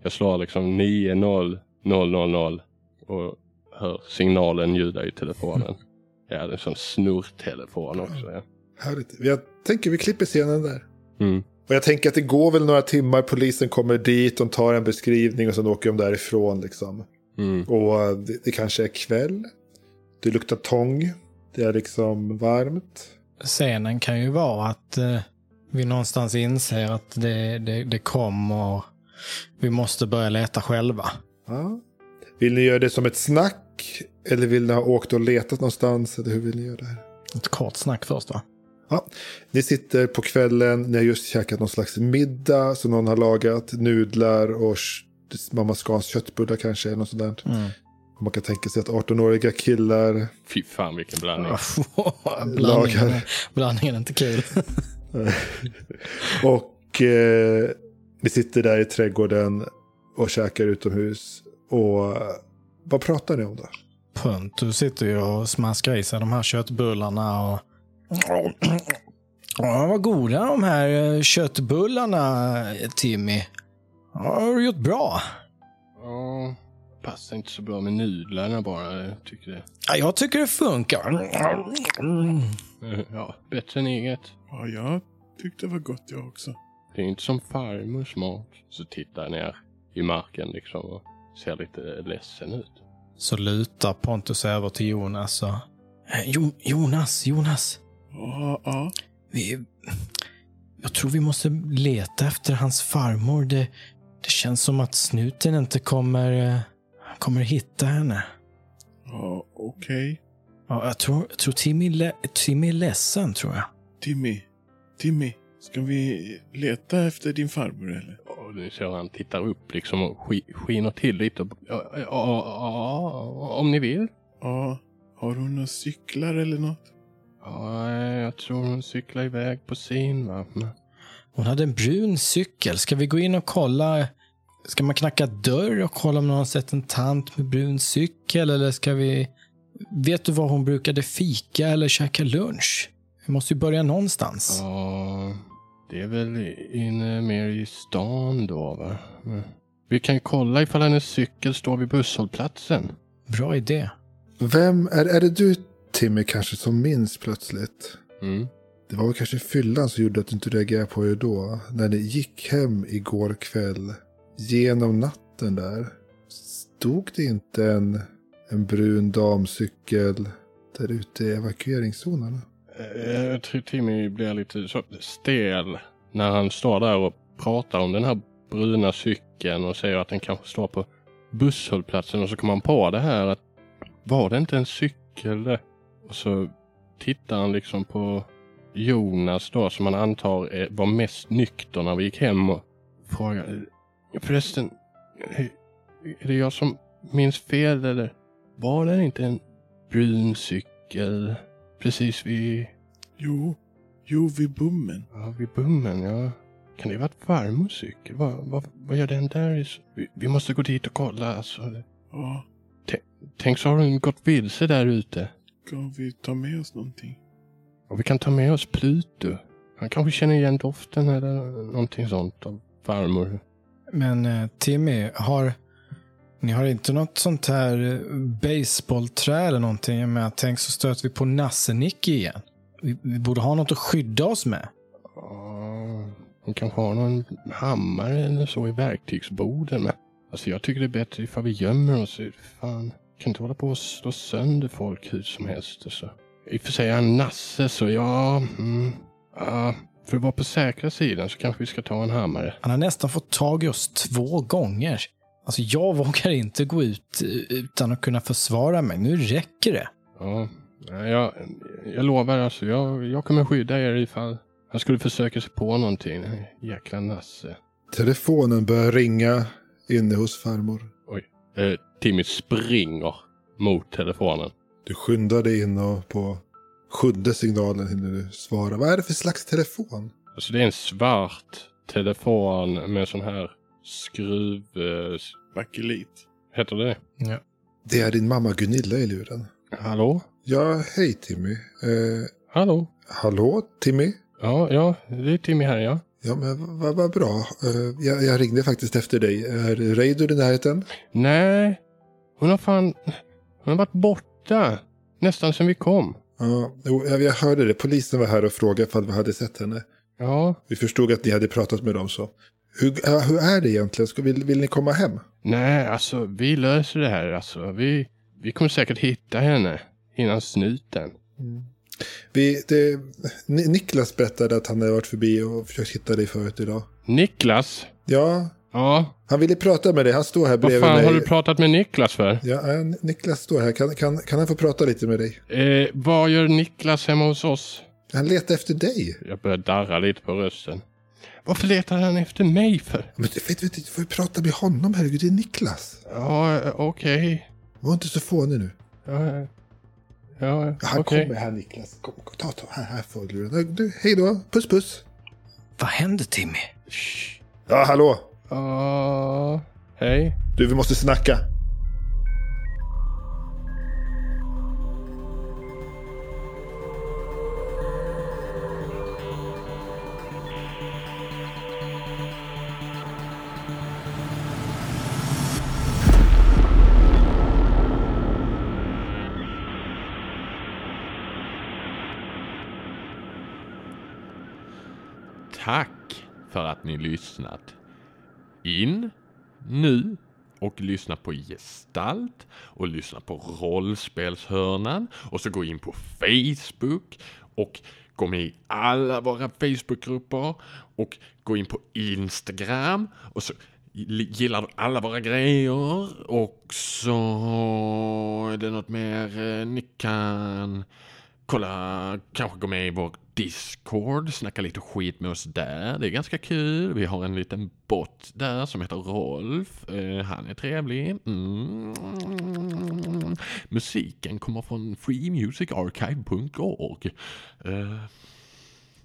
jag slår liksom 90000 och hör signalen ljuda i telefonen. [LAUGHS] Ja, det är en sån snurrtelefon också. Ja. Härligt. Jag tänker vi klipper scenen där. Mm. Och jag tänker att det går väl några timmar, polisen kommer dit, de tar en beskrivning och sen åker de därifrån liksom. Mm. Och det, det kanske är kväll. Det luktar tång. Det är liksom varmt. Scenen kan ju vara att eh, vi någonstans inser att det, det, det kommer. Vi måste börja leta själva. Ja. Vill ni göra det som ett snack? Eller vill ni ha åkt och letat någonstans? Eller hur vill ni göra det här? Ett kort snack först va? Ja, ni sitter på kvällen, ni har just käkat någon slags middag som någon har lagat. Nudlar och mamma Scans köttbullar kanske. Något där. Mm. Man kan tänka sig att 18-åriga killar Fy fan vilken blandning. [LAUGHS] blandningen, är- blandningen är inte kul. [LAUGHS] Och eh, ni sitter där i trädgården och käkar utomhus. Och vad pratar ni om då? Pontus sitter ju och smaskar i sig de här köttbullarna. Och... Ja, vad goda de här eh, köttbullarna, Timmy. Ja, har du gjort bra. Ja, passar inte så bra med nudlarna bara. Jag tycker det. Ja, jag tycker det funkar. Ja, bättre än eget. Ja, jag tyckte det var gott jag också. Det är inte som farmors mat. Så tittar jag ner i marken liksom och ser lite ledsen ut. Så lutar Pontus över till Jonas och... Eh, Jo, Jonas, Jonas. Ja, ja. Vi... Jag tror vi måste leta efter hans farmor. Det, det känns som att snuten inte kommer... kommer hitta henne. Ja, okej. Ja, jag tror, jag tror Timmy, le, Timmy är ledsen, tror jag. Timmy, Timmy, ska vi leta efter din farmor eller? Och nu ser han tittar upp liksom och sk- skiner till lite. Och, ja, ja, ja, om ni vill. Ja, har hon några cyklar eller något? Ja, jag tror hon cyklar iväg på sin va. Hon hade en brun cykel. Ska vi gå in och kolla? Ska man knacka dörr och kolla om någon har sett en tant med brun cykel? Eller ska vi... Vet du var hon brukade fika eller käka lunch? Vi måste ju börja någonstans. Ja, det är väl inne mer i stan då va. Men Vi kan kolla ifall hennes cykel står vid busshållplatsen. Bra idé. Vem, är, är det du Timmy kanske som minns plötsligt? Mm. Det var väl kanske fyllan som gjorde att du inte reagerade på det då. När ni gick hem igår kväll. Genom natten där. Stod det inte en, en brun damcykel där ute i evakueringszonerna? Eh, jag tror Timmy blir lite så stel när han står där och pratar om den här bruna cykeln och säger att den kanske står på busshållplatsen och så kommer han på det här att var det inte en cykel där? Och så tittar han liksom på Jonas då som han antar var mest nykter när vi gick hem och frågar förresten är det jag som minns fel eller var det inte en brun cykel precis vid Jo, jo vid bommen. Ja, vid bommen, ja. Kan det vara farmors cykel? Vad, vad, vad gör den där? Vi, vi måste gå dit och kolla. Alltså. Ja, Tänk så har hon gått vilse där ute. ska vi ta med oss någonting? Och vi kan ta med oss Pluto. Han kanske känner igen doften eller någonting sånt av farmor. Men eh, Timmy, har ni har inte något sånt här eh, baseballträ eller någonting? med tänk så stöter vi på Nasse-Nick igen. Vi, vi borde ha något att skydda oss med. Ja, hon kanske har någon hammare eller så i verktygsboden. Men alltså jag tycker det är bättre ifall vi gömmer oss. Fan, kan inte hålla på och slå sönder folk hur som helst. Alltså. I och för sig är han Nasse så ja, mm, ja, för att vara på säkra sidan så kanske vi ska ta en hammare. Han har nästan fått tag i oss två gånger. Alltså jag [LAUGHS] vågar inte gå ut utan att kunna försvara mig. Nu räcker det. Ja, jag, jag lovar alltså. Jag, jag kommer skydda er ifall han skulle försöka sig på någonting. Jäkla Nasse. Telefonen börjar ringa inne hos farmor. Eh, Timmy springer mot telefonen. Du skyndar dig in och på sjunde signalen hinner du svara. Vad är det för slags telefon? Alltså det är en svart telefon med sån här skruv... Eh, Bakelit. heter det Det är din mamma Gunilla i luren. Hallå? Ja, hej Timmy. Eh, Hallå? hallå Timmy? Ja, ja, det är Timmy här ja. Ja, men vad vad bra. Eh, jag, jag ringde faktiskt efter dig. Är Reidar i närheten? Nej, hon har fan... Hon har varit borta. Nästan sen vi kom. Ja, jag, hörde det. Polisen var här och frågade ifall vi hade sett henne. Ja, Vi förstod att ni hade pratat med dem så. Hur, hur är det egentligen? Ska, vill, vill ni komma hem? nej alltså vi löser det här alltså. Vi, vi kommer säkert hitta henne innan snuten. Vi, det, Ni- Niklas berättade att han hade varit förbi och försökt hitta dig förut idag. Niklas? Ja, Ja, han ville prata med dig. Han står här vad bredvid fan mig. har du pratat med Niklas för? Ja, äh, Niklas står här. Kan, kan, kan han få prata lite med dig? Eh, vad gör Niklas hemma hos oss? Han letar efter dig. Jag börjar darra lite på rösten. Varför letar han efter mig för? Men du vet, vet, du får ju prata med honom, herregud. Det är Niklas. Ja, eh, okej. Var inte så fånig nu. Ja, ja, Ja, han okej. kommer här, Niklas. Kom, kom, ta, ta. Här, här får du. Du, hej då. Puss, puss. Vad hände Timmy? Shh. Ja, hallå. Ja, hej. Du, vi måste snacka. Tack för att ni lyssnat. In nu och lyssna på Gestalt och lyssna på Rollspelshörnan och så gå in på Facebook och gå med i alla våra Facebookgrupper och gå in på Instagram och så gillar du alla våra grejer och så är det något mer eh, ni kan kolla, kanske gå med i vår Discord, snacka lite skit med oss där. Det är ganska kul. Vi har en liten bot där som heter Rolf. Uh, han är trevlig. Mm. Musiken kommer från freemusicarchive.org. Uh, eh,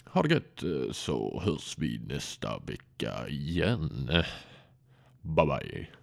ha det gött eh, så hörs vi nästa vecka igen. Bye bye.